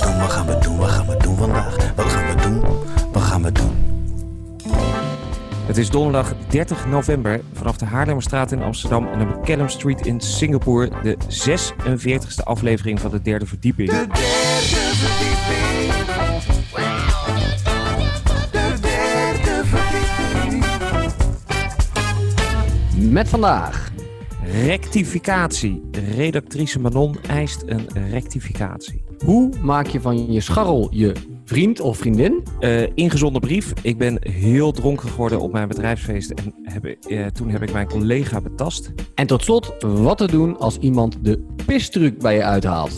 wat gaan we doen, wat gaan we doen vandaag? Wat gaan we doen, wat gaan we doen? Het is donderdag 30 november vanaf de Haarlemmerstraat in Amsterdam en de McCallum Street in Singapore. De 46e aflevering van de derde verdieping. De derde verdieping. De derde verdieping. Met vandaag Rectificatie. Redactrice Manon eist een rectificatie. Hoe maak je van je scharrel je vriend of vriendin? Eh ingezonden brief. Ik ben heel dronken geworden op mijn bedrijfsfeest en heb, eh, toen heb ik mijn collega betast. En tot slot, wat te doen als iemand de pistruc bij je uithaalt.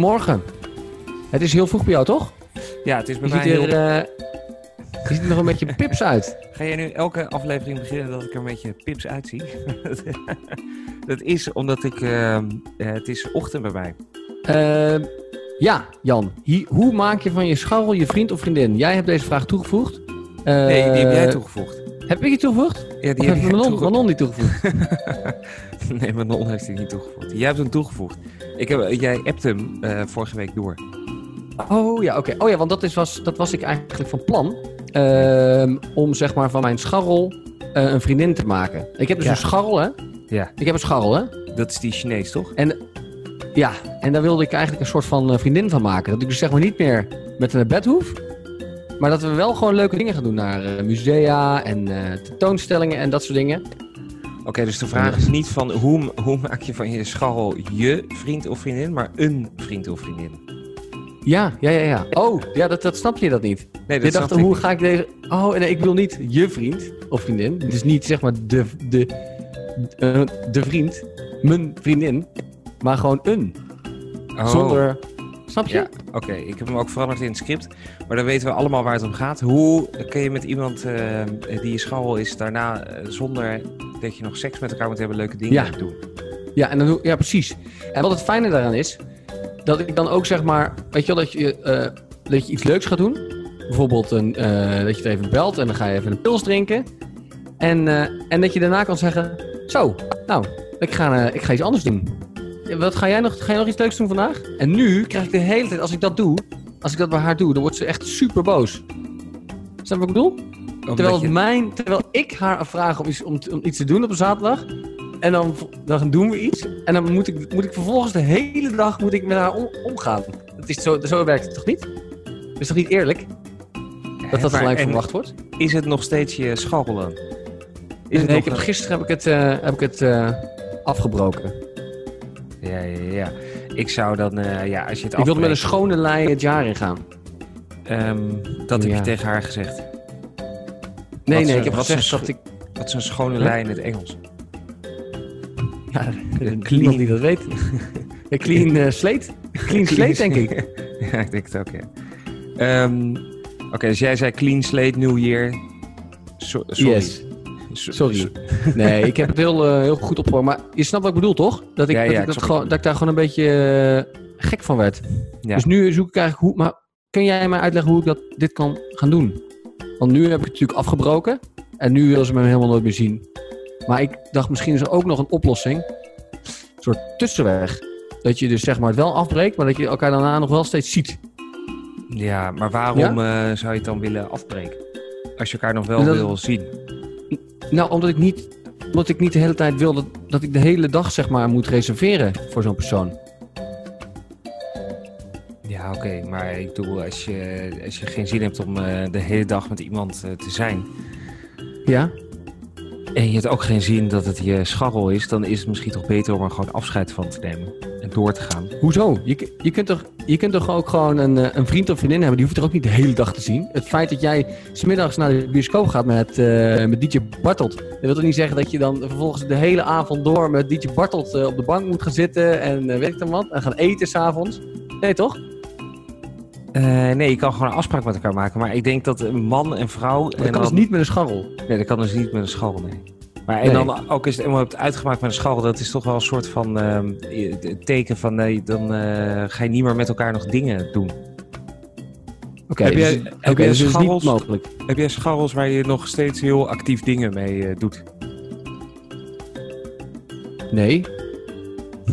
Goedemorgen. Het is heel vroeg bij jou, toch? Ja, het is bij Je mij heel... er, eh, je ziet er nog een beetje pips uit. Ga jij nu elke aflevering beginnen dat ik er een beetje pips uitzie? Dat is omdat ik... ehm, eh, het is ochtend bij mij. Eh, Ja, Jan. Hoe maak je van je scharrel je vriend of vriendin? Jij hebt deze vraag toegevoegd. Nee, die heb jij Eh, toegevoegd. Heb ik die toegevoegd? Ja, die heb jij Manon, toegevoegd. Manon die toegevoegd? nee, Manon heeft die niet toegevoegd. Jij hebt hem toegevoegd. Ik heb, jij appt hem eh, vorige week door. Oh ja, oké. Oh ja, want dat, is, was, dat was ik eigenlijk van plan. ehm, om zeg maar van mijn scharrel eh, een vriendin te maken. Ik heb dus Ja. een scharrel, hè? Ja, Ik heb een scharrel, hè? dat is die Chinees, toch? Ja, en daar wilde ik eigenlijk een soort van eh, vriendin van maken. Dat ik dus zeg maar niet meer met naar bed hoef. Maar dat we wel gewoon leuke dingen gaan doen. Naar musea en tentoonstellingen en dat soort dingen. Oké, dus de vraag is niet van hoe, hoe maak je van je scharrel je vriend of vriendin, maar een vriend of vriendin. Ja, ja, ja, ja. Oh, ja, dat, dat snap je dat niet. Nee, Je dat dacht, snap ik hoe ga ik deze... Oh, nee, ik wil niet je vriend of vriendin. Dus niet zeg maar de, de, eh, de vriend, mijn vriendin. Maar gewoon een. Oh, Zonder... Snap je? Ja, oké. Ik heb hem ook veranderd in het script. Maar dan weten we allemaal waar het om gaat. Hoe kun je met iemand eh, die je scharrel is daarna, eh, zonder dat je nog seks met elkaar moet hebben, leuke dingen Ja. doen? Ja, en dan, ja, precies. En wat het fijne daaraan is, dat ik dan ook zeg maar, weet je wel, dat je, eh, dat je iets leuks gaat doen. Bijvoorbeeld een, dat je het even belt en dan ga je even een pils drinken. En, en dat je daarna kan zeggen, zo, nou, ik ga, ik ga iets anders doen. Wat ga jij nog, ga je nog iets leuks doen vandaag? En nu krijg ik de hele tijd, als ik dat doe, als ik dat bij haar doe, dan wordt ze echt super boos. Snap je wat ik bedoel? Omdat Terwijl, je- mijn, terwijl ik haar vraag om iets, om, om iets te doen op een zaterdag. En dan, dan doen we iets. En dan moet ik, moet ik vervolgens de hele dag moet ik met haar om- omgaan. Dat is zo, zo werkt het toch niet? Dat is toch niet eerlijk? Dat dat en verwacht wordt? Is het nog steeds je scharrel dan? Is Nee, het nog ik heb, gisteren heb ik het, eh, heb ik het eh, afgebroken. Ja, ja, ja. Ik zou dan, eh, ja, als je het Ik wilde met een schone lei het jaar ingaan. ehm, dat heb Ja. je tegen haar gezegd. Nee, Wat nee, ik heb wat gezegd dat ik... Dat is een schone Huh? lijn in het Engels. Ja, Clean. niemand die dat weet. Een clean eh, slate? Clean slate, denk ik. ja, ik denk het ook, ja. Ehm, Oké, dus jij zei clean slate, new year. So- sorry. Yes. So- Sorry. so- Nee, ik heb het heel, eh, heel goed opgevangen. Maar je snapt wat ik bedoel, toch? Dat ik, Ja, dat, ja, ik dat, gewoon, dat ik daar gewoon een beetje eh, gek van werd. Ja. Dus nu zoek ik eigenlijk hoe... Maar kun jij mij uitleggen hoe ik dat, dit kan gaan doen? Want nu heb ik het natuurlijk afgebroken. En nu wil ze me helemaal nooit meer zien. Maar ik dacht, misschien is er ook nog een oplossing. Een soort tussenweg. Dat je dus zeg maar het wel afbreekt, maar dat je elkaar daarna nog wel steeds ziet. Ja, maar waarom eh, zou je het dan willen afbreken? Als je elkaar nog wel Dat- wil zien. Nou, omdat ik niet, omdat ik niet de hele tijd wil dat, dat ik de hele dag zeg maar moet reserveren voor zo'n persoon. Ja, oké. maar ik bedoel, als je, als je geen zin hebt om eh, de hele dag met iemand eh, te zijn... Ja? En je hebt ook geen zin dat het je scharrel is... dan is het misschien toch beter om er gewoon afscheid van te nemen. En door te gaan. Hoezo? Je, je, kunt toch, je kunt toch ook gewoon een, eh, een vriend of vriendin hebben. Die hoeft er ook niet de hele dag te zien. Het feit dat jij smiddags naar de bioscoop gaat met, eh met DJ Bartelt. Dat wil toch niet zeggen dat je dan vervolgens de hele avond door met DJ Bartelt eh, op de bank moet gaan zitten. En eh, weet ik dan wat. En gaan eten s'avonds. Nee, toch? Eh, nee, je kan gewoon een afspraak met elkaar maken. Maar ik denk dat een man en vrouw... Dat en kan dan, dus niet met een scharrel. Nee, dat kan dus niet met een scharrel, nee. Maar en Nee. dan ook is het hebt uitgemaakt met een scharrel... dat is toch wel een soort van ehm, teken van... nee, dan eh, ga je niet meer met elkaar nog dingen doen. Oké, Heb dus, jij- heb jij dus niet scharrels? mogelijk. Heb jij scharrels waar je nog steeds heel actief dingen mee eh, doet? Nee.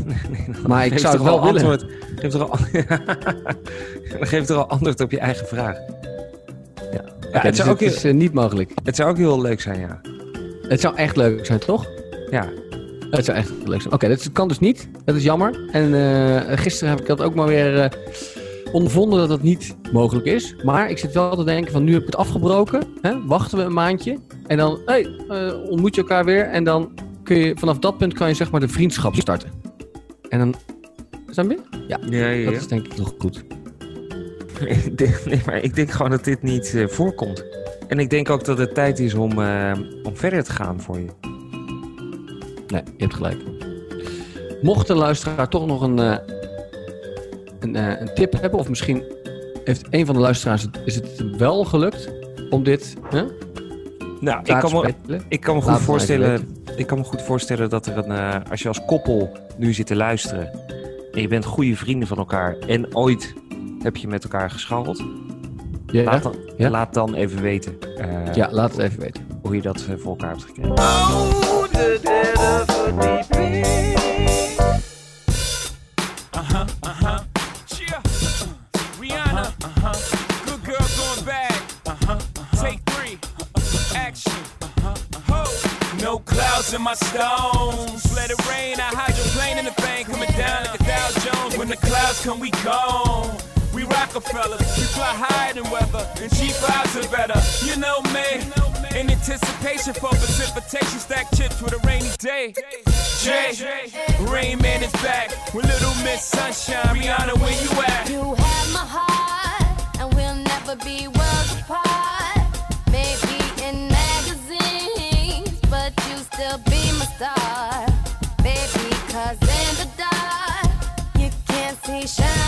Maar ik zou toch het wel willen. Geef toch al, dan geef toch al antwoord op je eigen vraag. Ja, het, dus zou ook het heel, is eh, niet mogelijk. het zou ook heel leuk zijn, ja. Het zou echt leuk zijn, toch? Ja, Het zou echt leuk zijn. Oké, dat kan dus niet. Dat is jammer. En eh, gisteren heb ik dat ook maar weer eh, ondervonden dat dat niet mogelijk is. Maar ik zit wel te denken van nu heb ik het afgebroken. Hè? Wachten we een maandje. En dan hey, ontmoet je elkaar weer. En dan kun je vanaf dat punt kan je zeg maar de vriendschap starten. En dan... Snap je? Ja, ja, ja. dat is denk ik nog goed. Ik denk- nee, maar ik denk gewoon dat dit niet eh, voorkomt. En ik denk ook dat het tijd is om, eh, om verder te gaan voor je. Nee, je hebt gelijk. Mocht de luisteraar toch nog een, eh, een, een tip hebben, of misschien heeft een van de luisteraars het, is het wel gelukt om dit hè, Nou, ik kan, me, ik kan me goed Laat voorstellen. Ik kan me goed voorstellen dat er een. als je als koppel nu zit te luisteren. en je bent goede vrienden van elkaar en ooit heb je met elkaar gescharreld, Ja, laat, dan, Ja. laat dan even weten eh, ja, laat het even weten. hoe je dat eh, voor elkaar hebt gekregen. Oh, de derde verdieping. Uh-huh, uh-huh. Yeah. Uh, Rihanna. Uh-huh. Good girl going bad. Uh-huh. Take three. Action. Uh-huh. Ho. No clouds in my stones. Let it rain. I hydroplane in the coming down like a Dow Jones. When the clouds come, we gone. Rockefellers, we fly higher than weather, and cheap vibes are better. You know me, in anticipation for precipitation, stack chips with a rainy day. Jay, Rain Man is back with Little Miss Sunshine. Rihanna, where you at? You have my heart, and we'll never be worlds apart. Maybe in magazines, but you still be my star. Baby, cause in the dark, you can't see shiny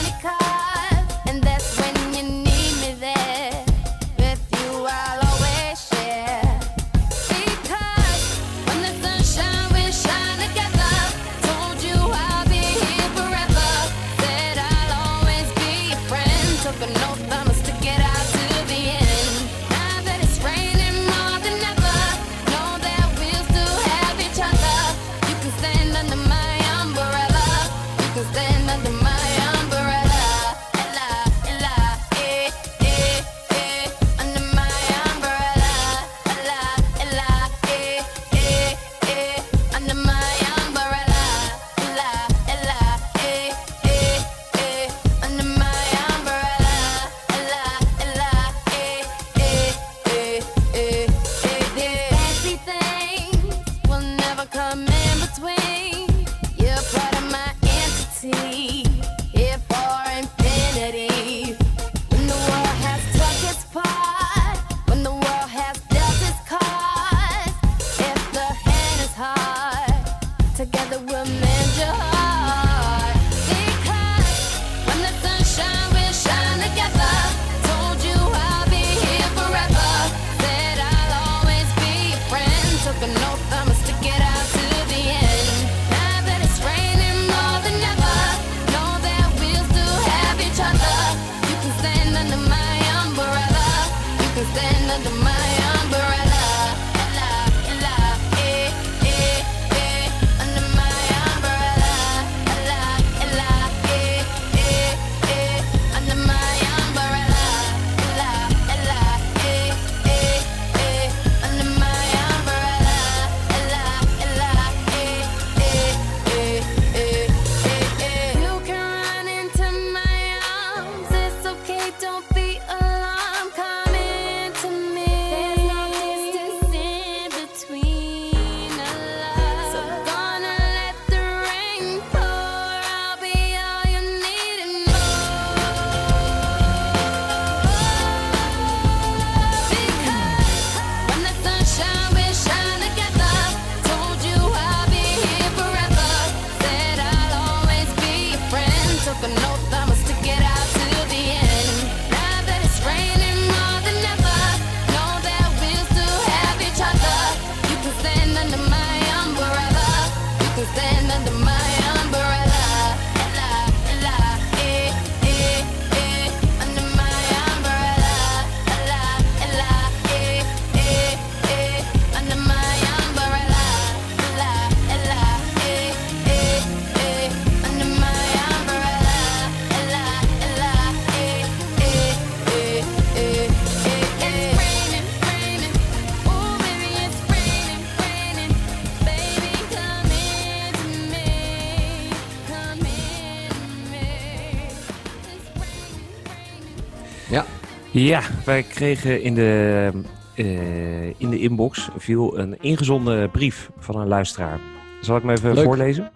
Ja, wij kregen in de, eh, in de inbox viel een ingezonden brief van een luisteraar. Zal ik hem even Leuk. voorlezen?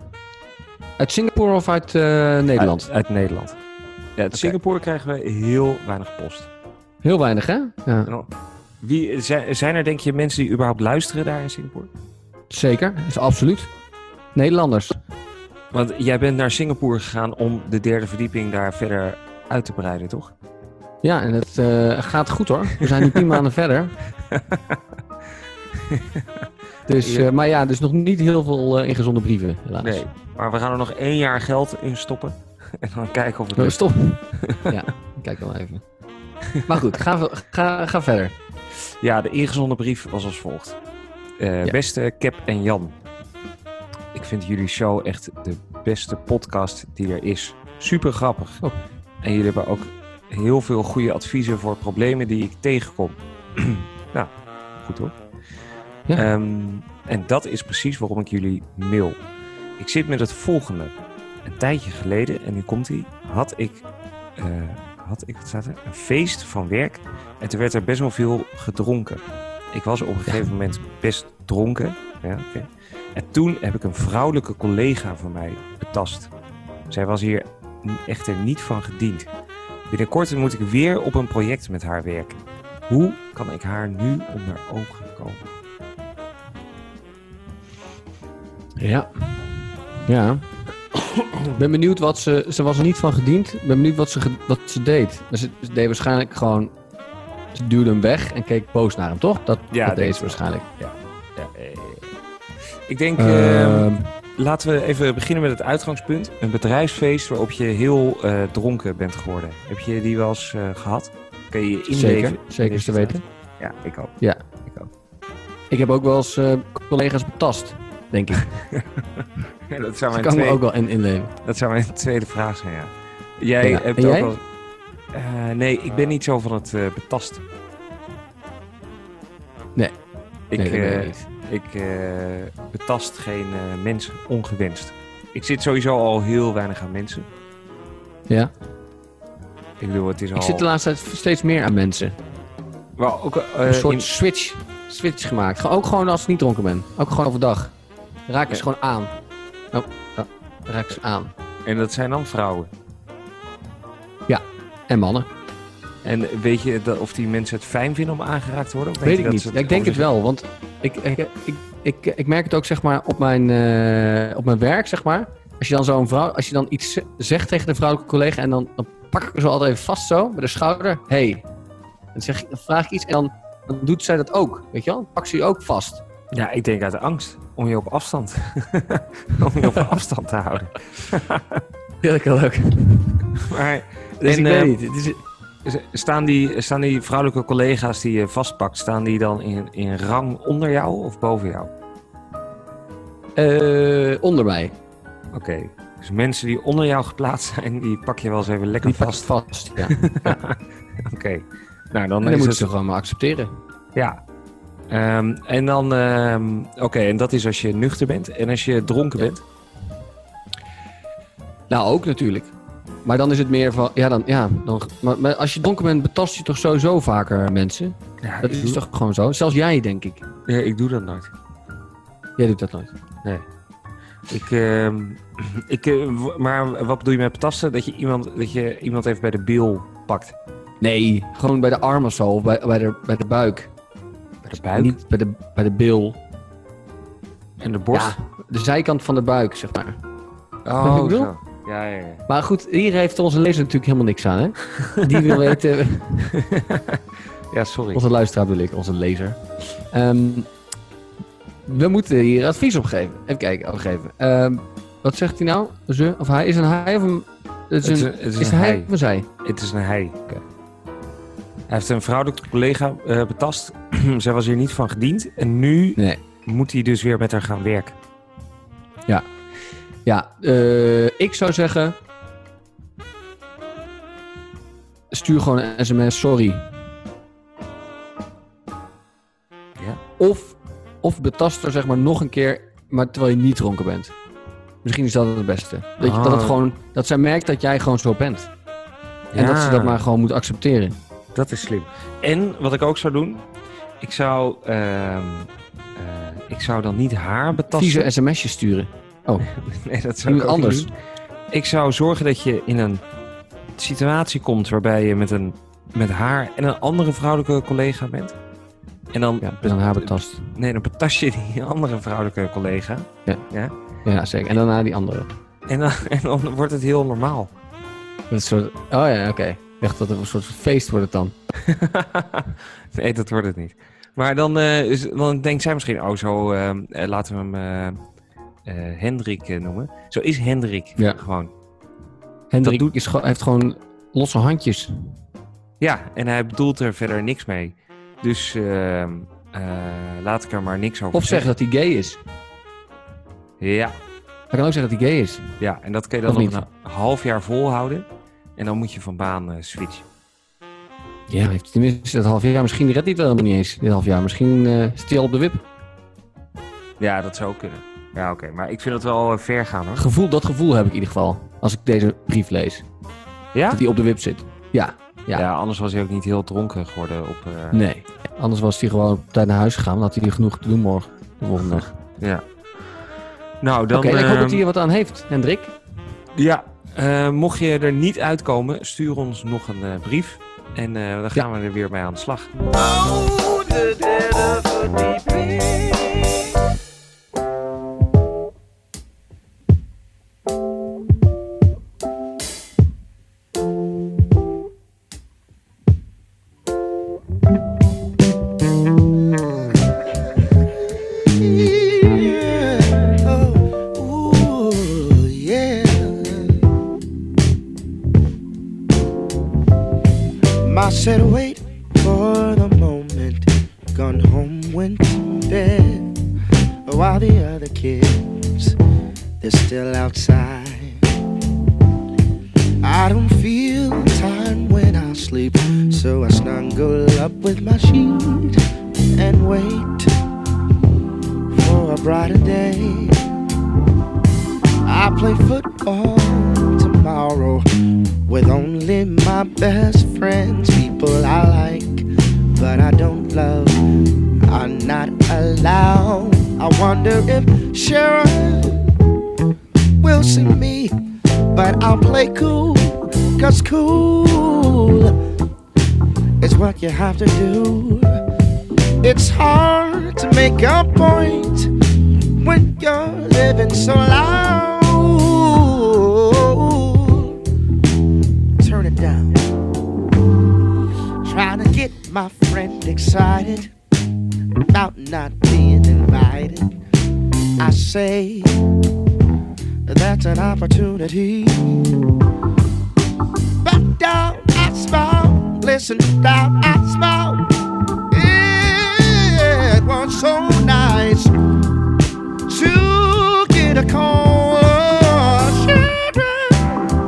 uit Singapore of uit eh, Nederland? Uit, uit Nederland. Ja, uit Singapore krijgen we heel weinig post. Heel weinig, hè? Ja, Wie, zijn, zijn er denk je mensen die überhaupt luisteren daar in Singapore? zeker. Dat is absoluut. Nederlanders. Want jij bent naar Singapore gegaan om de derde verdieping daar verder uit te breiden, toch? Ja, en het eh, gaat goed hoor. We zijn nu tien maanden verder. Dus, eh, maar ja, dus nog niet heel veel eh, ingezonde brieven, helaas. Nee, maar we gaan er nog één jaar geld in stoppen. En dan kijken of het Oh, stop. ja, kijk dan even. Maar goed, ga, ga, ga verder. Ja, de ingezonden brief was als volgt. Ja. Beste Cap en Jan. Ik vind jullie show echt de beste podcast die er is. Super grappig. Oh. En jullie hebben ook heel veel goede adviezen voor problemen die ik tegenkom. nou, goed hoor. Ja. Ehm, en dat is precies waarom ik jullie mail. Ik zit met het volgende. Een tijdje geleden, en nu komt hij, had ik, eh, had ik wat staat er? een feest van werk. En toen werd er best wel veel gedronken. Ik was op een gegeven moment best dronken. Ja. En toen heb ik een vrouwelijke collega van mij betast. Zij was hier echter niet van gediend. Binnenkort moet ik weer op een project met haar werken. Hoe kan ik haar nu onder ogen komen? Ja. Ja. Ik ben benieuwd wat ze... Ze was er niet van gediend. Ik ben benieuwd wat ze, wat ze deed. Ze, ze deed waarschijnlijk gewoon... Ze duwde hem weg en keek boos naar hem, toch? Dat, Ja, dat deed ze waarschijnlijk. Ja, eh, ik denk, ehm, Ehm, laten we even beginnen met het uitgangspunt. Een bedrijfsfeest waarop je heel eh, dronken bent geworden. Heb je die wel eens eh, gehad? Kun je je inleven? zeker, zeker te weten. Ja, ik ook. Ja. Ik ook. Ik heb ook wel eens eh, collega's betast, denk ik. Ja, dat, zou mijn kan me tweede, ook wel in inleven. dat zou mijn tweede vraag zijn, ja. Jij Ja, hebt en ook jij? wel... Nee, ik ben niet zo van het betasten. Nee. Ik, nee, ik niet. Ik eh, betast geen eh, mensen ongewenst. Ik zit sowieso al heel weinig aan mensen. Ja. Ik bedoel, het is al... Ik zit de laatste tijd steeds meer aan mensen. Wel, ook, eh, Een soort in- switch, switch gemaakt. Ook gewoon als ik niet dronken ben. Ook gewoon overdag. Raak ik Ja. ze gewoon aan. Oh, oh, raak ze aan. En dat zijn dan vrouwen. En mannen. En weet je dat, of die mensen het fijn vinden om aangeraakt te worden? Weet ik dat niet. ze Ja, ik denk het wel, want ik, ik, ik, ik, ik merk het ook zeg maar op mijn, eh, op mijn werk, zeg maar. Als je dan zo'n vrouw, als je dan iets zegt tegen de vrouwelijke collega en dan, dan pak ik zo altijd even vast zo, bij de schouder. Hey. Dan, zeg, ik- dan vraag ik iets en dan, dan doet zij dat ook, weet je wel? Dan pak ze je ook vast. Ja, ik denk uit angst. Om je op afstand. om je op afstand te houden. Ja, dat kan ook. Maar Dus En, ik eh, weet niet. Het is, s- staan die, staan die vrouwelijke collega's die je vastpakt, staan die dan in, in rang onder jou of boven jou? eh, onder mij. Oké. Dus mensen die onder jou geplaatst zijn, die pak je wel eens even lekker Die vast. vast. Ja. Oké. Nou, dan En dan moeten het... ze gewoon maar accepteren. Ja. Ehm, en dan... ehm, Oké, en dat is als je nuchter bent. En als je dronken Ja. bent? Nou, ook natuurlijk. Maar dan is het meer van, ja, dan, ja, dan, maar, maar als je dronken bent, betast je toch sowieso vaker mensen? Ja, Dat is doe- toch gewoon zo? Zelfs jij, denk ik. Ja, ik doe dat nooit. Jij doet dat nooit. Ik, ehm, ik, eh, maar wat bedoel je met betasten? Dat je iemand, dat je iemand even bij de bil pakt? Nee, gewoon bij de arm of zo, of bij, bij, de, bij de buik. Bij de buik? Niet bij de, bij de bil. En de borst? Ja, de zijkant van de buik, zeg maar. Oh, zo. Ja, ja, ja. Maar goed, hier heeft onze lezer natuurlijk helemaal niks aan, hè? Die wil weten... Ja, sorry. Onze luisteraar bedoel ik, onze lezer. Ehm, we moeten hier advies op geven. Even kijken, opgeven. Ehm wat zegt hij nou? Ze of hij? Is een hij of een... Het is, Het is een, het is is een hij hij. of een zij? Het is een hij. Hij heeft een vrouwelijke collega eh, betast. Zij was hier niet van gediend. En nu Nee. moet hij dus weer met haar gaan werken. Ja, eh, ik zou zeggen... Stuur gewoon een sms, sorry. Ja. Of, of betast er zeg maar nog een keer, maar terwijl je niet dronken bent. Misschien is dat het beste. Dat, je, dat, het Ah. gewoon, dat zij merkt dat jij gewoon zo bent. En dat ze Ja. dat maar gewoon moet accepteren. Dat is slim. En wat ik ook zou doen, ik zou, ehm, eh, ik zou dan niet haar betasten. Vieze sms'jes sturen. Nee, dat zou ik anders. doen. Ik zou zorgen dat je in een situatie komt waarbij je met, een, met haar en een andere vrouwelijke collega bent. En dan, Ja, en dan haar betast. Nee, dan betast je die andere vrouwelijke collega. Ja. ja? Ja, zeker. En daarna die andere. En, dan, en dan wordt het heel normaal. Een soort... Oh ja, oké. Ik dacht dat het een soort feest wordt het dan. nee, dat wordt het niet. Maar dan, is, dan denkt zij misschien, oh zo, eh, eh, laten we hem Hendrik eh, noemen. Zo is Hendrik Ja. gewoon. Hendrik doet- is, heeft gewoon losse handjes. Ja, en hij bedoelt er verder niks mee. Dus ehm, eh, laat ik er maar niks over Of zeggen dat hij gay is. Ja, Hij kan ook zeggen dat hij gay is. ja, en dat kun je dan nog een half jaar volhouden. En dan moet je van baan eh, switchen. Ja, heeft hij tenminste dat half jaar. Misschien redt hij het wel helemaal niet eens. Dit half jaar. Misschien eh hij al op de wip. Ja, dat zou kunnen. Ja, oké. Maar ik vind het wel eh, ver gaan hoor. Gevoel, dat gevoel heb ik in ieder geval. Als ik deze brief lees. Ja? Dat hij op de wip zit. Ja. Ja, Ja. anders was hij ook niet heel dronken geworden op... eh, Nee. Anders was hij gewoon op tijd naar huis gegaan. Dan had hij genoeg te doen morgen. De volgende dag. Ja. Nou, dan... Oké, ik hoop dat ehm, hij er wat aan heeft, Hendrik. Ja, eh, mocht je er niet uitkomen, stuur ons nog een eh, brief. En eh, dan gaan we er weer mee aan de slag. Oh, the dead of are not allowed. I wonder if Sharon will see me, but I'll play cool, cause cool is what you have to do. It's hard to make a point when you're living so loud. Turn it down. Trying to get my friend excited about not being invited. I say that's an opportunity. Back down, I smile. Listen down, I smile. It was so nice to get a call.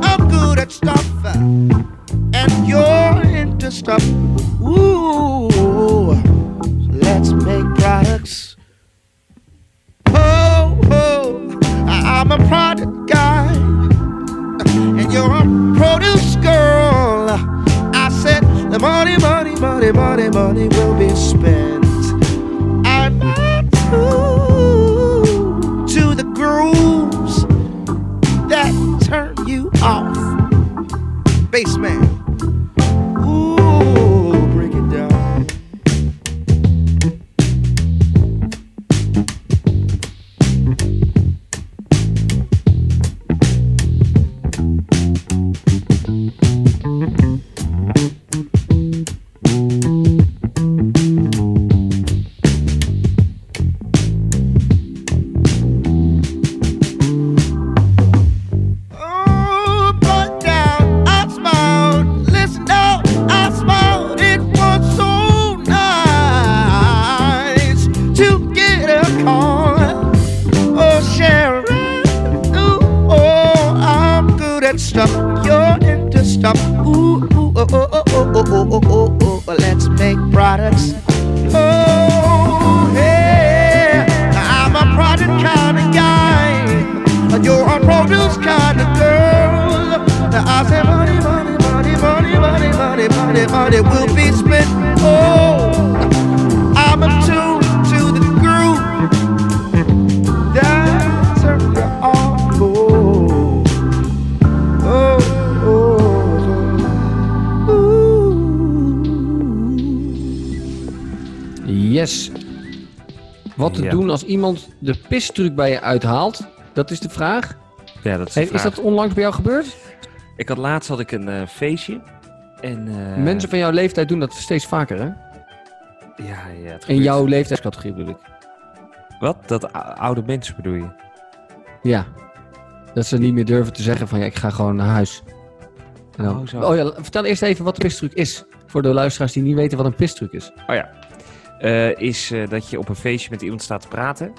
I'm good at stuff, and you're into stuff. Ooh, I'm a product guy, and you're a produce girl. I said the money, money, money, money, money will be spent. I'm true to the grooves that turn you off. Bassman. Pistruc bij je uithaalt? Dat is de vraag. Ja, dat is, de Hey, is vraag. dat onlangs bij jou gebeurd? Ik had laatst had ik een eh, feestje. En, eh, Mensen van jouw leeftijd doen dat steeds vaker, hè? Ja, ja, het In jouw leeftijdscategorie bedoel ik. Wat? Dat ou- oude mensen bedoel je? Ja. Dat ze niet meer durven te zeggen van ja, ik ga gewoon naar huis. Dan- Oh, zo. oh ja, vertel eerst even wat een pistruc is. Voor de luisteraars die niet weten wat een pistruc is. Oh ja. Eh, is dat je op een feestje met iemand staat te praten.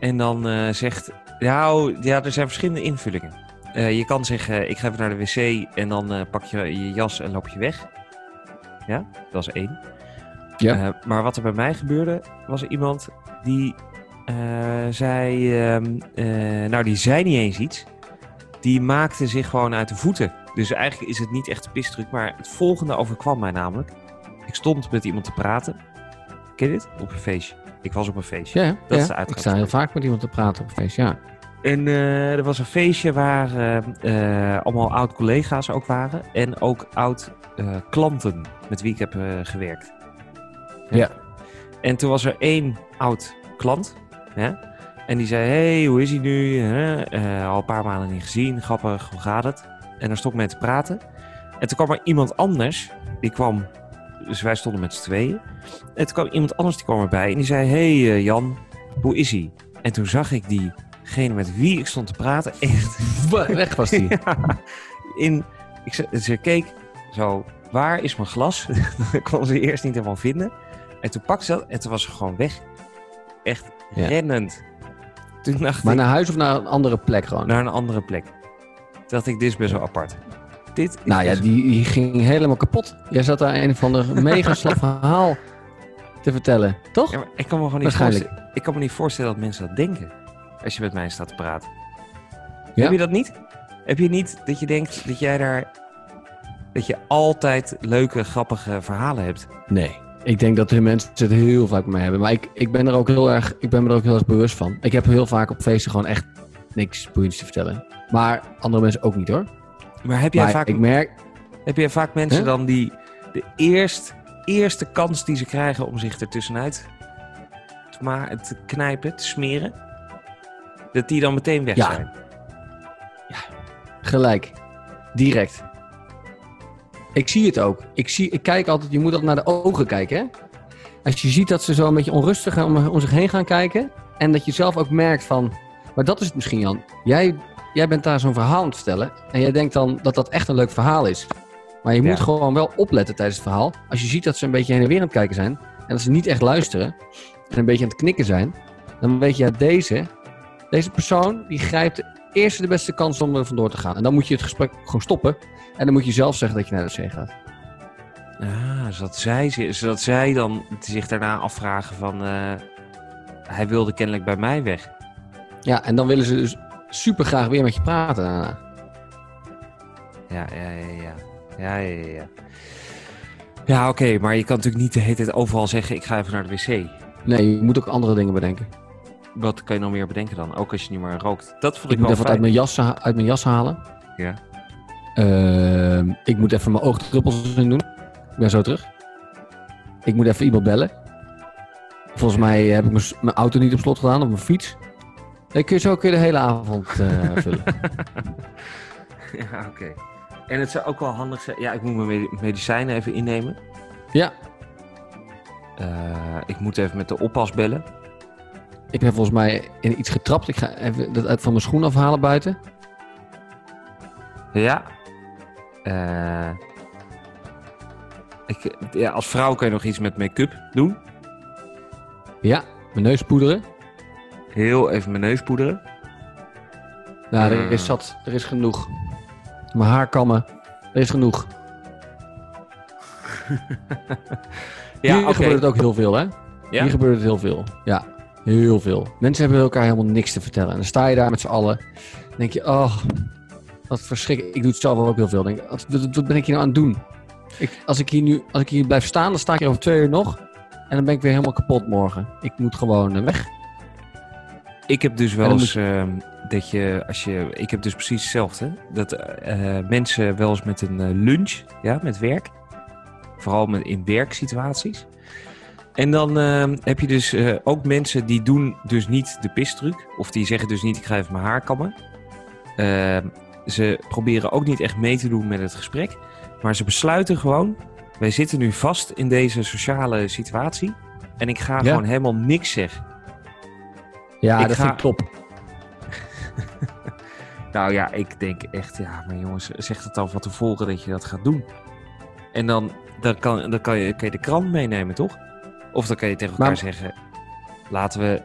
En dan eh, zegt. Nou, ja, er zijn verschillende invullingen. Eh, je kan zeggen: Ik ga even naar de wc. En dan eh, pak je je jas en loop je weg. Ja, dat is één. Ja. Maar wat er bij mij gebeurde, was er iemand die zei. ehm, eh, nou, die zei niet eens iets. Die maakte zich gewoon uit de voeten. Dus eigenlijk is het niet echt een pisdruk. Maar het volgende overkwam mij namelijk. Ik stond met iemand te praten. Ken je dit? Op een feestje. Ik was op een feestje. Ja. Dat ja. is de Ik sta heel vaak met iemand te praten op een feest, ja. En eh, er was een feestje waar eh, eh, allemaal oud-collega's ook waren. En ook oud-klanten met wie ik heb gewerkt. Ja. En toen was er één oud-klant. En die zei, hey, hoe is hij nu? Al een paar maanden niet gezien. Grappig, hoe gaat het? En daar stond ik mee te praten. En toen kwam er iemand anders. Die kwam... Dus wij stonden met z'n tweeën. En toen kwam iemand anders die kwam erbij. En die zei, hey eh, Jan, hoe is hij? En toen zag ik diegene met wie ik stond te praten echt Weg was die. ja, in... Ik, ze, ze keek zo, waar is mijn glas? dat kon ze eerst niet helemaal vinden. En toen pakte ze dat en toen was ze gewoon weg. Echt Ja. rennend. Toen dacht Maar ik, naar huis of naar een andere plek gewoon? naar een andere plek. Toen dacht ik, dit is best wel apart. Dit is nou ja, die, die ging helemaal kapot. Jij zat daar een of ander mega slap verhaal te vertellen, toch? Ja, maar ik kan me gewoon niet voorstellen, ik kan me niet voorstellen dat mensen dat denken. Als je met mij staat te praten. Ja? Heb je dat niet? Heb je niet dat je denkt dat jij daar... Dat je altijd leuke, grappige verhalen hebt? Nee. Ik denk dat de mensen het heel vaak mee hebben. Maar ik, ik ben er ook heel erg, ik ben me er ook heel erg bewust van. Ik heb heel vaak op feesten gewoon echt niks boeiends te vertellen. Maar andere mensen ook niet hoor. Maar heb jij Maar vaak ik merk, Heb je vaak mensen dan die de eerst, eerste kans die ze krijgen om zich ertussenuit te, ma- te knijpen, te smeren, dat die dan meteen weg Ja. zijn? gelijk. Direct. Ik zie het ook. Ik, zie, ik kijk altijd, je moet altijd naar de ogen kijken. Hè? Als je ziet dat ze zo een beetje onrustig om, om zich heen gaan kijken. En dat je zelf ook merkt van. Maar dat is het misschien, Jan. Jij, jij bent daar zo'n verhaal aan het vertellen. En jij denkt dan dat dat echt een leuk verhaal is. Maar je Ja. moet gewoon wel opletten tijdens het verhaal. Als je ziet dat ze een beetje heen en weer aan het kijken zijn. En dat ze niet echt luisteren. En een beetje aan het knikken zijn. Dan weet je, ja, deze, deze persoon die grijpt de eerste de beste kans om er vandoor te gaan. En dan moet je het gesprek gewoon stoppen. En dan moet je zelf zeggen dat je naar de wc gaat. Ah, zodat zij, zi- zodat zij dan zich daarna afvragen van... eh, hij wilde kennelijk bij mij weg. Ja, en dan willen ze dus super graag weer met je praten daarna. Ja, ja, ja, ja. Ja, ja, ja. Ja, oké, maar je kan natuurlijk niet de hele tijd overal zeggen... ik ga even naar de wc. Nee, je moet ook andere dingen bedenken. Wat kan je nog meer bedenken dan? Ook als je niet meer rookt. Dat vond Ik ik, moet even uit mijn, jas, uit mijn jas halen. Ja. Ehm, ik moet even mijn oogdruppels in doen. Ik ben zo terug. Ik moet even iemand bellen. Volgens mij heb ik mijn auto niet op slot gedaan, op mijn fiets. Dan kun je zo kun je de hele avond eh, vullen. Ja, oké. En het zou ook wel handig zijn... Ja, ik moet mijn medi- medicijnen even innemen. Ja, Eh, ik moet even met de oppas bellen. ik ben volgens mij in iets getrapt. Ik ga even dat uit van mijn schoen afhalen buiten. Ja. Eh, ik, ja. Als vrouw kan je nog iets met make-up doen. Ja, mijn neus poederen. Heel even mijn neus poederen. Nou, er Hmm. is zat. Er is genoeg. Mijn haar kammen. Er is genoeg. Ja, Hier gebeurt het ook heel veel, hè? Ja? Hier gebeurt het heel veel. Ja, heel veel. Mensen hebben elkaar helemaal niks te vertellen. En dan sta je daar met z'n allen. Dan denk je, oh, wat verschrikkelijk. Ik doe het zelf ook heel veel. Denk, wat, wat, wat ben ik hier nou aan het doen? Ik, als, ik hier nu, als ik hier blijf staan, dan sta ik hier over twee uur nog. En dan ben ik weer helemaal kapot morgen. Ik moet gewoon eh, weg. Ik heb dus wel eens ehm, dat je, als je, ik heb dus precies hetzelfde. Dat eh, mensen wel eens met een eh, lunch, ja, met werk, vooral met, in werksituaties. En dan ehm, heb je dus eh, ook mensen die doen dus niet de pistruc, of die zeggen dus niet ik ga even mijn haar kammen. Ehm, ze proberen ook niet echt mee te doen met het gesprek, maar ze besluiten gewoon, wij zitten nu vast in deze sociale situatie. en ik ga Ja. gewoon helemaal niks zeggen. Ja, Ik dat ga- vind ik top. Nou ja, ik denk echt, ja, maar jongens, zeg het dan van tevoren dat je dat gaat doen. En dan, dan, kan, dan kan, je, kan je de krant meenemen, toch? Of dan kan je tegen elkaar Maar- zeggen, laten we,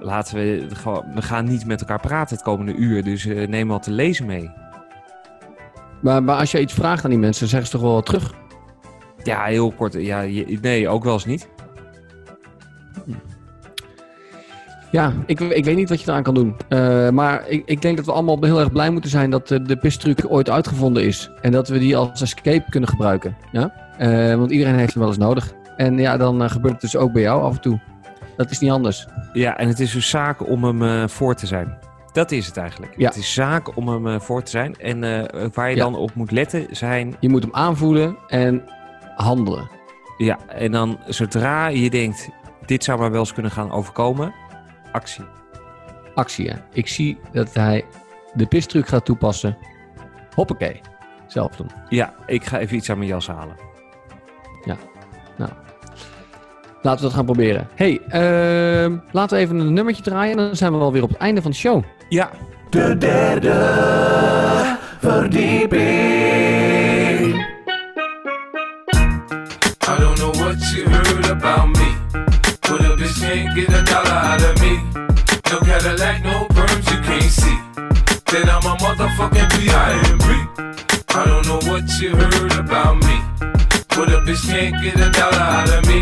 laten we, we gaan niet met elkaar praten het komende uur, dus eh, neem wat te lezen mee. Maar, maar als je iets vraagt aan die mensen, dan zeggen ze toch wel wat terug? Ja, heel kort, ja, je- nee, ook wel eens niet. Ja, ik, ik weet niet wat je eraan kan doen. Eh, maar ik, ik denk dat we allemaal heel erg blij moeten zijn dat eh, de pistruc ooit uitgevonden is. En dat we die als escape kunnen gebruiken. Ja? Eh, want iedereen heeft hem wel eens nodig. En ja, dan gebeurt het dus ook bij jou af en toe. Dat is niet anders. Ja, en het is dus zaak om hem voor te zijn. Dat is het eigenlijk. Ja. Het is zaak om hem voor te zijn. En waar je Ja. dan op moet letten zijn Je moet hem aanvoelen en handelen. Ja, en dan zodra je denkt, dit zou maar wel eens kunnen gaan overkomen, actie. Actie, hè. Ik zie dat hij de pistruc gaat toepassen. Hoppakee. Zelf doen. Ja, ik ga even iets aan mijn jas halen. Laten we dat gaan proberen. hey, ehm, laten we even een nummertje draaien. En dan zijn we wel weer op het einde van de show. Ja, De derde verdieping. Can't get a dollar out of me. No Cadillac, no perms you can't see. Then I'm a motherfucking B.I.M.B. I don't know what you heard about me. But a bitch can't get a dollar out of me.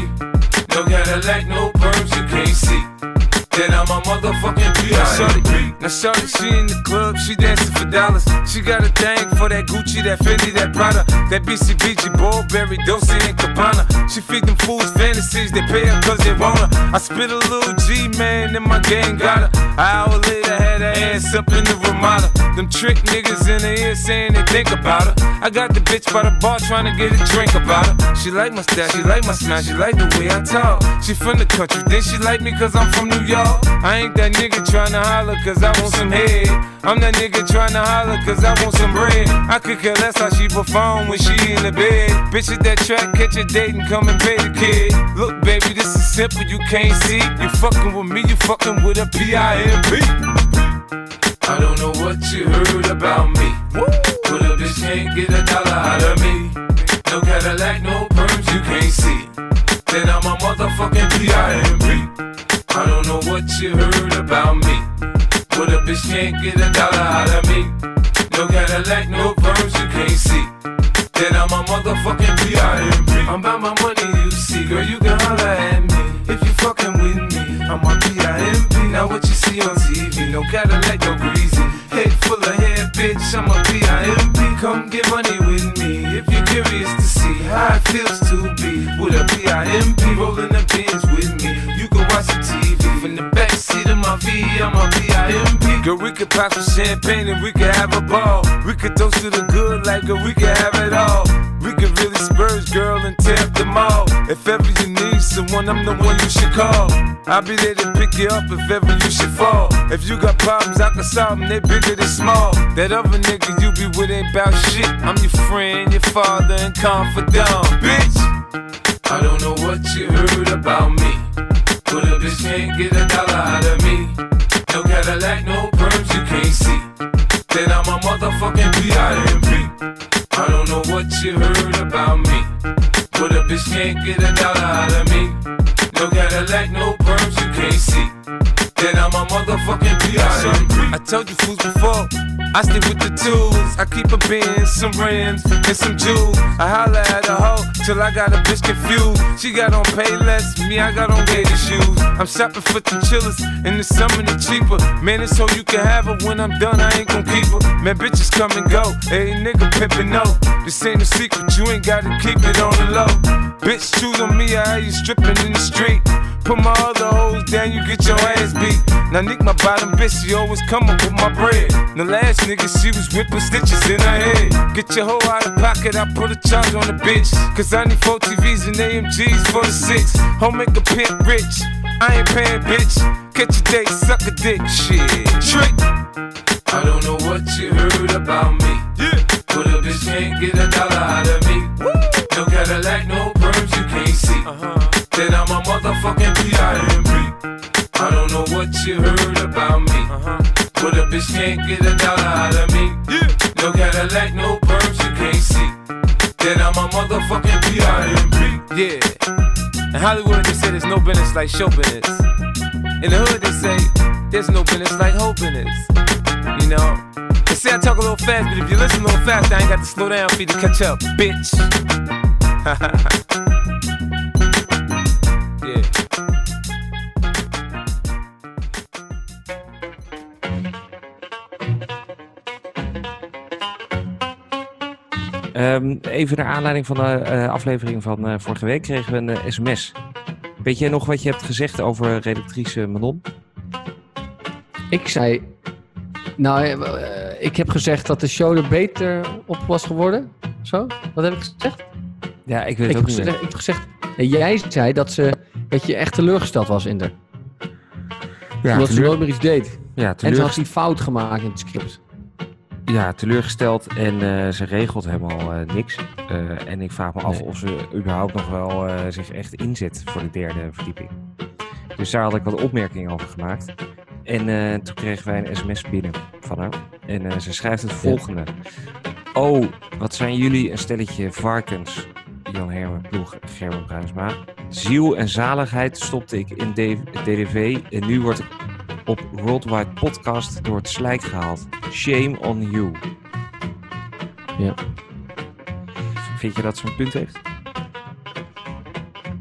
No Cadillac, no perms you can't see. Then I'm a motherfucking B.I.M.B. Now shorty, she in the club, she dancing for dollars. She got a thing for that Gucci, that Fendi, that Prada, that BCBG, Burberry, Dolce and Gabbana. She feed them fools fantasies, they pay her cause they want her. I spit a little G, man, and my gang got her. An hour later, had her ass up in the Ramada. Them trick niggas in the ear saying they think about her. I got the bitch by the bar trying to get a drink about her. She like my style, she like my smile, she like the way I talk. She from the country, then she like me cause I'm from New York. I ain't that nigga tryna holler cause I want some head. I'm that nigga tryna holler cause I want some bread. I could care less how she perform when she in the bed. Bitch at that track, catch a date and come and pay the kid. Look, baby, this is simple, you can't see. You fucking with me, you fucking with a P-I-M-P. I don't know what you heard about me. But a bitch can't get a dollar out of me. No Cadillac, no perms, you can't see. Then I'm a motherfucking P.I.M.P. I don't know what you heard about me. But a bitch can't get a dollar out of me. No Cadillac, no perms, you can't see. Then I'm a motherfucking P.I.M.P. I'm about my money, you see. Girl, you can holler at me. If you fucking with me, I'm a P.I.M.P. Now what you see on TV, no Cadillac, no greasy. Head full of hair, bitch, I'm a P.I.M.P. Come get money with me. If you're curious to see how it feels to be with a P.I.M.P. rolling the bins with me. You can watch the TV backseat of my V, I'm a P.I.M.P. Girl, we could pop some champagne and we could have a ball. We could toast to the good like girl, we could have it all. We could really spurge, girl, and tear up the mall. If ever you need someone, I'm the one you should call. I'll be there to pick you up if ever you should fall. If you got problems, I can solve them, they bigger than small. That other nigga you be with ain't bout shit. I'm your friend, your father, and confidant, bitch. I don't know what you heard about me. But a bitch can't get a dollar out of me. No Cadillac, no perms, you can't see. Then I'm a motherfucking P.I.M.P. I don't know what you heard about me. But a bitch can't get a dollar out of me. No Cadillac, no perms, you can't see. Then I'm motherfucking. I told you fools before, I stay with the tools. I keep a bin, some rims, and some jewels. I holla at a hoe till I got a bitch confused. She got on pay less, me, I got on gator shoes. I'm shopping for the chillers, in the summer they cheaper. Man, it's so you can have her when I'm done, I ain't gon' keep her. Man, bitches come and go, hey nigga pimpin' no. This ain't a secret, you ain't gotta keep it on the low. Bitch, choose on me, I hear you stripping in the street. Put my other hoes down, you get your ass beat. Now Nick, my bottom bitch, she always come up with my bread. The last nigga, she was whipping stitches in her head. Get your hoe out of pocket, I put a charge on the bitch. Cause I need four TVs and AMGs for the six. Home make a pimp rich. I ain't paying, bitch. Catch a date, suck a dick, shit. Trick. I don't know what you heard about me. Yeah. But a bitch can't get a dollar out of me. No Cadillac, no perms, you can't see. Uh-huh. Then I'm a motherfucking what you heard about me. But a bitch can't get a dollar out of me. No Cadillac, no perms, you can't see. That I'm a motherfucking P.I.M.P. Yeah. In Hollywood, they say there's no business like show business. In the hood, they say there's no business like hope business. You know? They say I talk a little fast, but if you listen a little fast, I ain't got to slow down for you to catch up, bitch. Ehm, even naar aanleiding van de eh, aflevering van eh, vorige week kregen we een eh, sms. Weet jij nog wat je hebt gezegd over redactrice Manon? Ik zei... Nou, eh, ik heb gezegd dat de show er beter op was geworden. Zo? Wat heb ik gezegd? Ja, ik weet het ook niet meer. ik heb gezegd nee, jij zei dat, ze, dat je echt teleurgesteld was in haar. Ja, omdat ze nooit meer iets deed. ja, En ze had die fout gemaakt in het script. Ja, teleurgesteld en eh, ze regelt helemaal eh, niks. Eh, en ik vraag me af Nee. of ze überhaupt nog wel zich echt inzet voor de derde verdieping. Dus daar had ik wat opmerkingen over gemaakt. En toen kregen wij een sms binnen van haar. En ze schrijft het volgende. Oh, wat zijn jullie een stelletje varkens. Jan Hermen Ploeg, Gerben Bruinsma. Ziel en zaligheid stopte ik in DDV en nu word ik op Worldwide Podcast door het slijk gehaald. Shame on you. Ja. Vind je dat ze een punt heeft?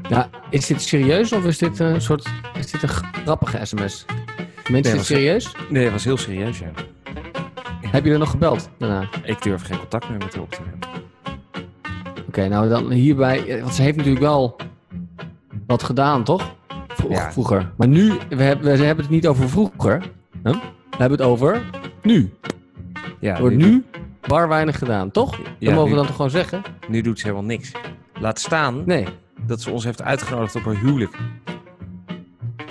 Ja, is dit serieus of is dit een soort... Is dit een grappige sms? Mensen, Nee, is dit was- serieus? Nee, dat was heel serieus, ja. Heb je er nog gebeld daarna? Ik durf geen contact meer met haar op te nemen. Oké, nou dan hierbij... eh, Want ze heeft natuurlijk wel wat gedaan, toch? Vro- Ja. Vroeger. Maar nu, we hebben, we hebben het niet over vroeger. Huh? We hebben het over nu. Ja, Er wordt nu bar weinig gedaan, toch? Ja, dat mogen nu- we dan toch gewoon zeggen? nu doet ze helemaal niks. Laat staan Nee. dat ze ons heeft uitgenodigd op haar huwelijk.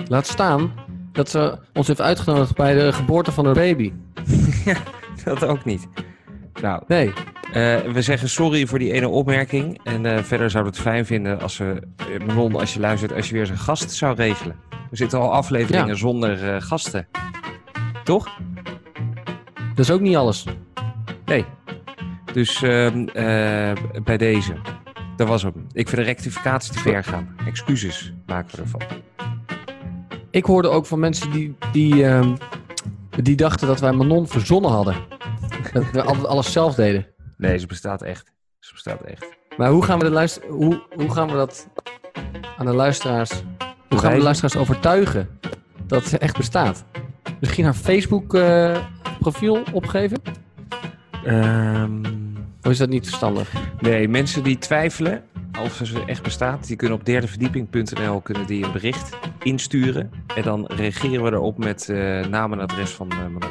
Laat staan dat ze ons heeft uitgenodigd bij de geboorte van haar baby. Dat ook niet. Nou, Nee. Eh, we zeggen sorry voor die ene opmerking. En eh, verder zouden we het fijn vinden als we, eh, Manon, als je luistert, als je weer een gast zou regelen. Er zitten al afleveringen Ja. zonder eh, gasten. Toch? Dat is ook niet alles. Nee. Dus ehm, eh, bij deze. Dat was hem. Ik vind de rectificatie te ver gaan. Excuses maken we ervan. Ik hoorde ook van mensen die, die, ehm, die dachten dat wij Manon verzonnen hadden. Dat we altijd alles zelf deden. Nee, ze bestaat echt. Ze bestaat echt. Maar hoe gaan we, de luister hoe, hoe gaan we dat aan de luisteraars... Hoe gaan we de luisteraars overtuigen dat ze echt bestaat? Misschien haar Facebook eh, profiel opgeven? Ehm, Of is dat niet verstandig? nee, mensen die twijfelen of ze echt bestaat, die kunnen op derdeverdieping.nl kunnen die een bericht insturen. En dan reageren we erop met eh, naam en adres van Manon.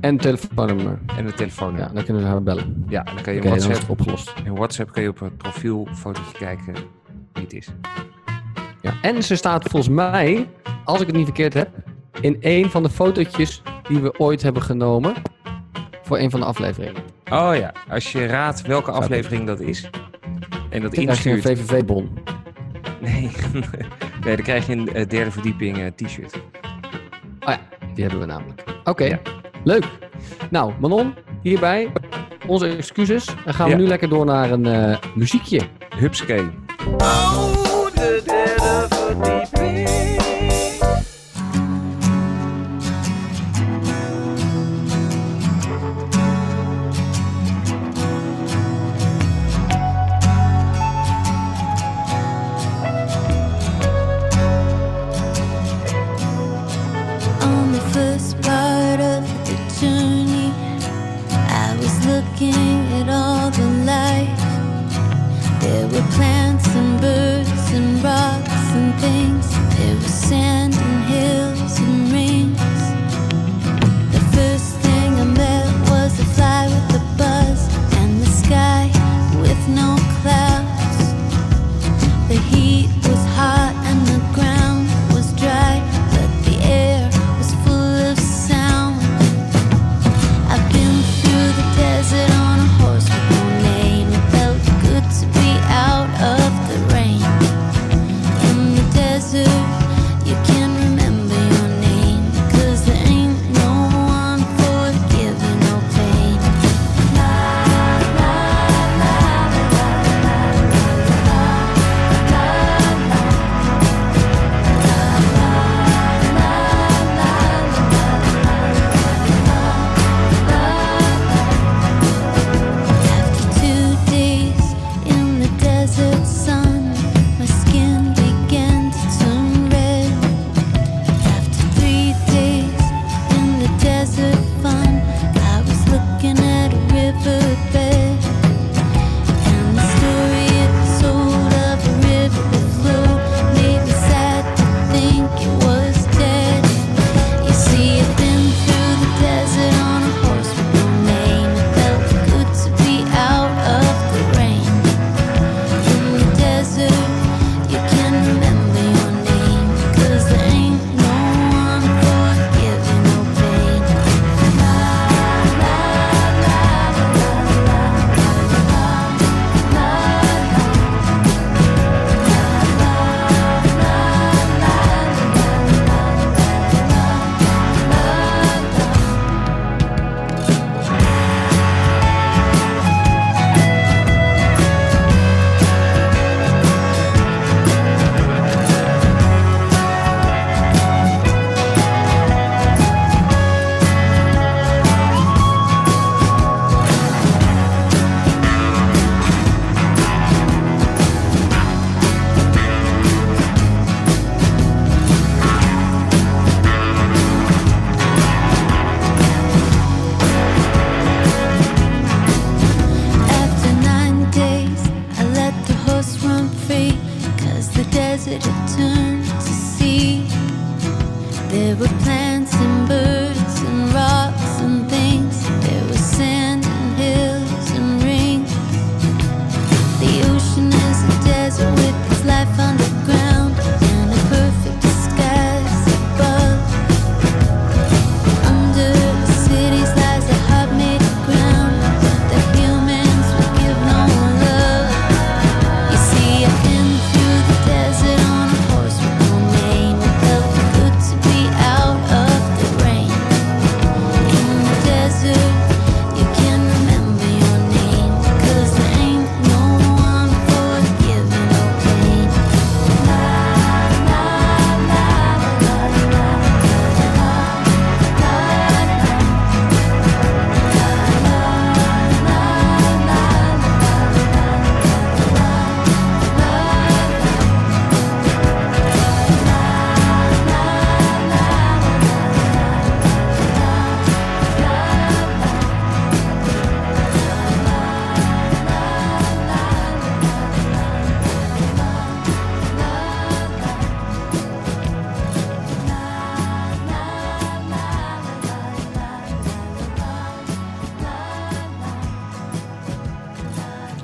En telefoonnummer. En de telefoon. Ja, dan kunnen ze haar bellen. ja en dan kan je is WhatsApp, opgelost. in WhatsApp kan je op het profielfotootje kijken wie het is. Ja. En ze staat volgens mij, als ik het niet verkeerd heb, in een van de fotootjes die we ooit hebben genomen voor een van de afleveringen. Oh ja, als je raadt welke aflevering dat is. En dat Dan krijg je een. VVV-bon. Nee. nee, dan krijg je een eh, derde verdieping eh, t-shirt. Oh ja, die hebben we namelijk. Oké, Ja. Leuk. Nou, Manon, hierbij onze excuses. Dan gaan we Ja. nu lekker door naar een eh, muziekje. Hupskee. Oh,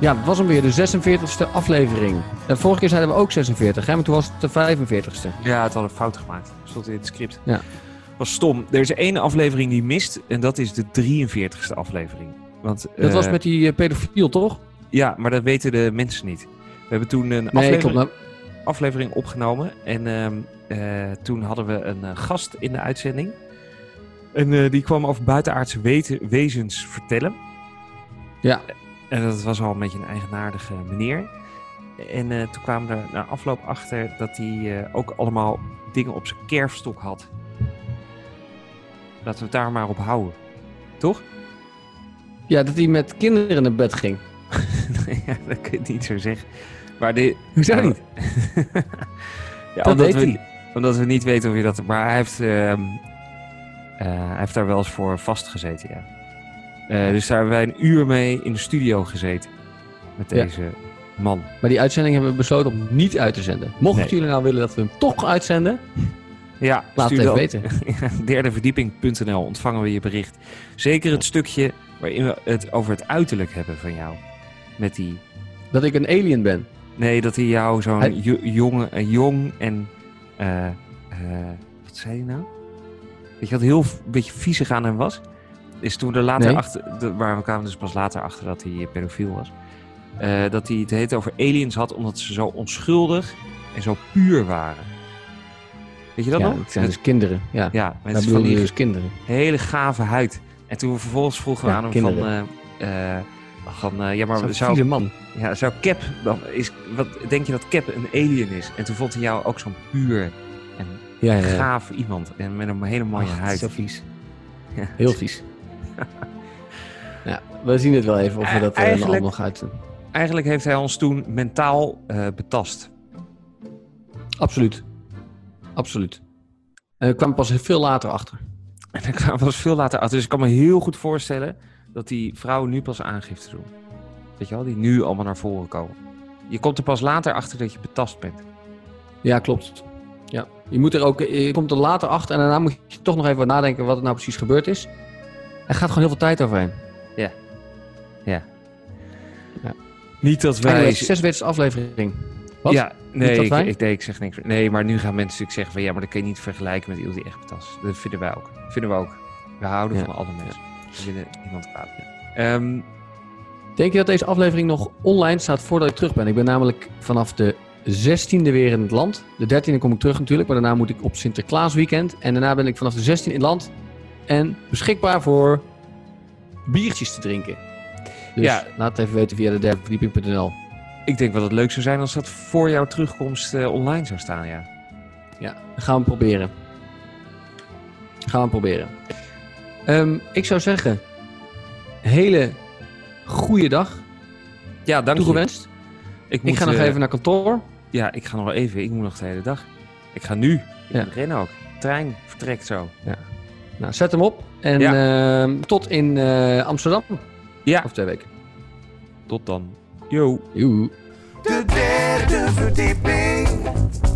Ja, dat was hem weer, de 46e aflevering. Vorige keer zeiden we ook 46, hè? maar toen was het de 45ste. Ja, het had een fout gemaakt. Stond in het script. Ja. Was stom. Er is één aflevering die mist. En dat is de 43ste aflevering. Want, Dat was eh, met die eh, pedofiel, toch? Ja, maar dat weten de mensen niet. We hebben toen een Nee, aflevering, klopt. Nou, aflevering opgenomen. En ehm, eh, toen hadden we een gast in de uitzending. En die kwam over buitenaardse weten, wezens vertellen. Ja. En dat was al een beetje een eigenaardige meneer. En eh, toen kwamen we er na afloop achter dat hij eh, ook allemaal dingen op zijn kerfstok had. Laten we het daar maar op houden. Toch? ja, dat hij met kinderen naar bed ging. ja, dat kun je niet zo zeggen. Maar de, Hoezo Ja, niet? Ja, Dat omdat weet we, hij. Omdat we niet weten of je dat... Maar hij heeft, ehm, eh, hij heeft daar wel eens voor vastgezeten, ja. Eh, dus daar hebben wij een uur mee in de studio gezeten. Met Ja. deze man. Maar die uitzending hebben we besloten om niet uit te zenden. Mochten Nee. jullie nou willen dat we hem toch uitzenden, Ja, laat het even weten. derdeverdieping.nl ontvangen we je bericht. Zeker het stukje waarin we het over het uiterlijk hebben van jou. Met die... Dat ik een alien ben. Nee, dat hij jou zo'n Hij- eh, jong en... eh, wat zei hij nou? Weet je wat heel een beetje viezig aan hem was? Is toen we er later Nee. achter... de- waar we kwamen dus pas later achter dat hij pedofiel was. eh, dat hij het heet over aliens had omdat ze zo onschuldig en zo puur waren. Weet je dat ja, nog? het zijn dus kinderen. Ja, ja, met van die dus kinderen. hele gave huid. En toen we vervolgens vroegen we Ja, aan hem kinderen. van... eh, eh, van eh, ja, maar Zo'n zou, man. ja, zou Cap dan... Is, wat denk je dat Cap een alien is? En toen vond hij jou ook zo'n puur en Ja, gaaf iemand. En met een hele mooie huid. Zo vies. Ja. Heel vies. ja, we zien het wel even of we Eh, dat eh, eigenlijk- allemaal gaan uit. Eigenlijk heeft hij ons toen mentaal eh, betast. Absoluut. Absoluut. En ik kwam pas veel later achter. En kwamen we pas veel later achter. Dus ik kan me heel goed voorstellen dat die vrouwen nu pas aangifte doen. Weet je wel, die nu allemaal naar voren komen. Je komt er pas later achter dat je betast bent. Ja, klopt. Ja. Je, moet er ook, je komt er later achter en daarna moet je toch nog even wat nadenken wat er nou precies gebeurd is. Er gaat gewoon heel veel tijd overheen. Niet dat Wij... wij... 46 aflevering. Wat? Ja, nee dat ik, ik, nee, ik zeg niks. Nee, maar nu gaan mensen natuurlijk zeggen van ja, maar dat kun je niet vergelijken met iemand die echt betast. is. Dat vinden wij ook. vinden we ook. We houden Ja. van alle mensen. We willen niemand kwaad. Ehm, Denk je dat deze aflevering nog online staat voordat ik terug ben? Ik ben namelijk vanaf de 16e weer in het land. De 13e kom ik terug natuurlijk, maar daarna moet ik op Sinterklaas weekend. En daarna ben ik vanaf de 16e in het land. En beschikbaar voor biertjes te drinken. Dus Ja. laat het even weten via de derdeverdieping.nl. ik denk wel dat het leuk zou zijn als dat voor jouw terugkomst eh, online zou staan, ja. Ja, dat gaan we proberen. Gaan we proberen. Ehm, ik zou zeggen, hele goede dag Ja, dank je. toegewenst. Ik, Ik moet, ga nog eh, even naar kantoor. Ja, ik ga nog wel even. Ik moet nog de hele dag. Ik ga nu. Ik Ja. rennen ook. Trein vertrekt zo. Nou, zet hem op. En ehm, tot in eh, Amsterdam. Ja. Over twee weken. Tot dan. Yo. De derde of end.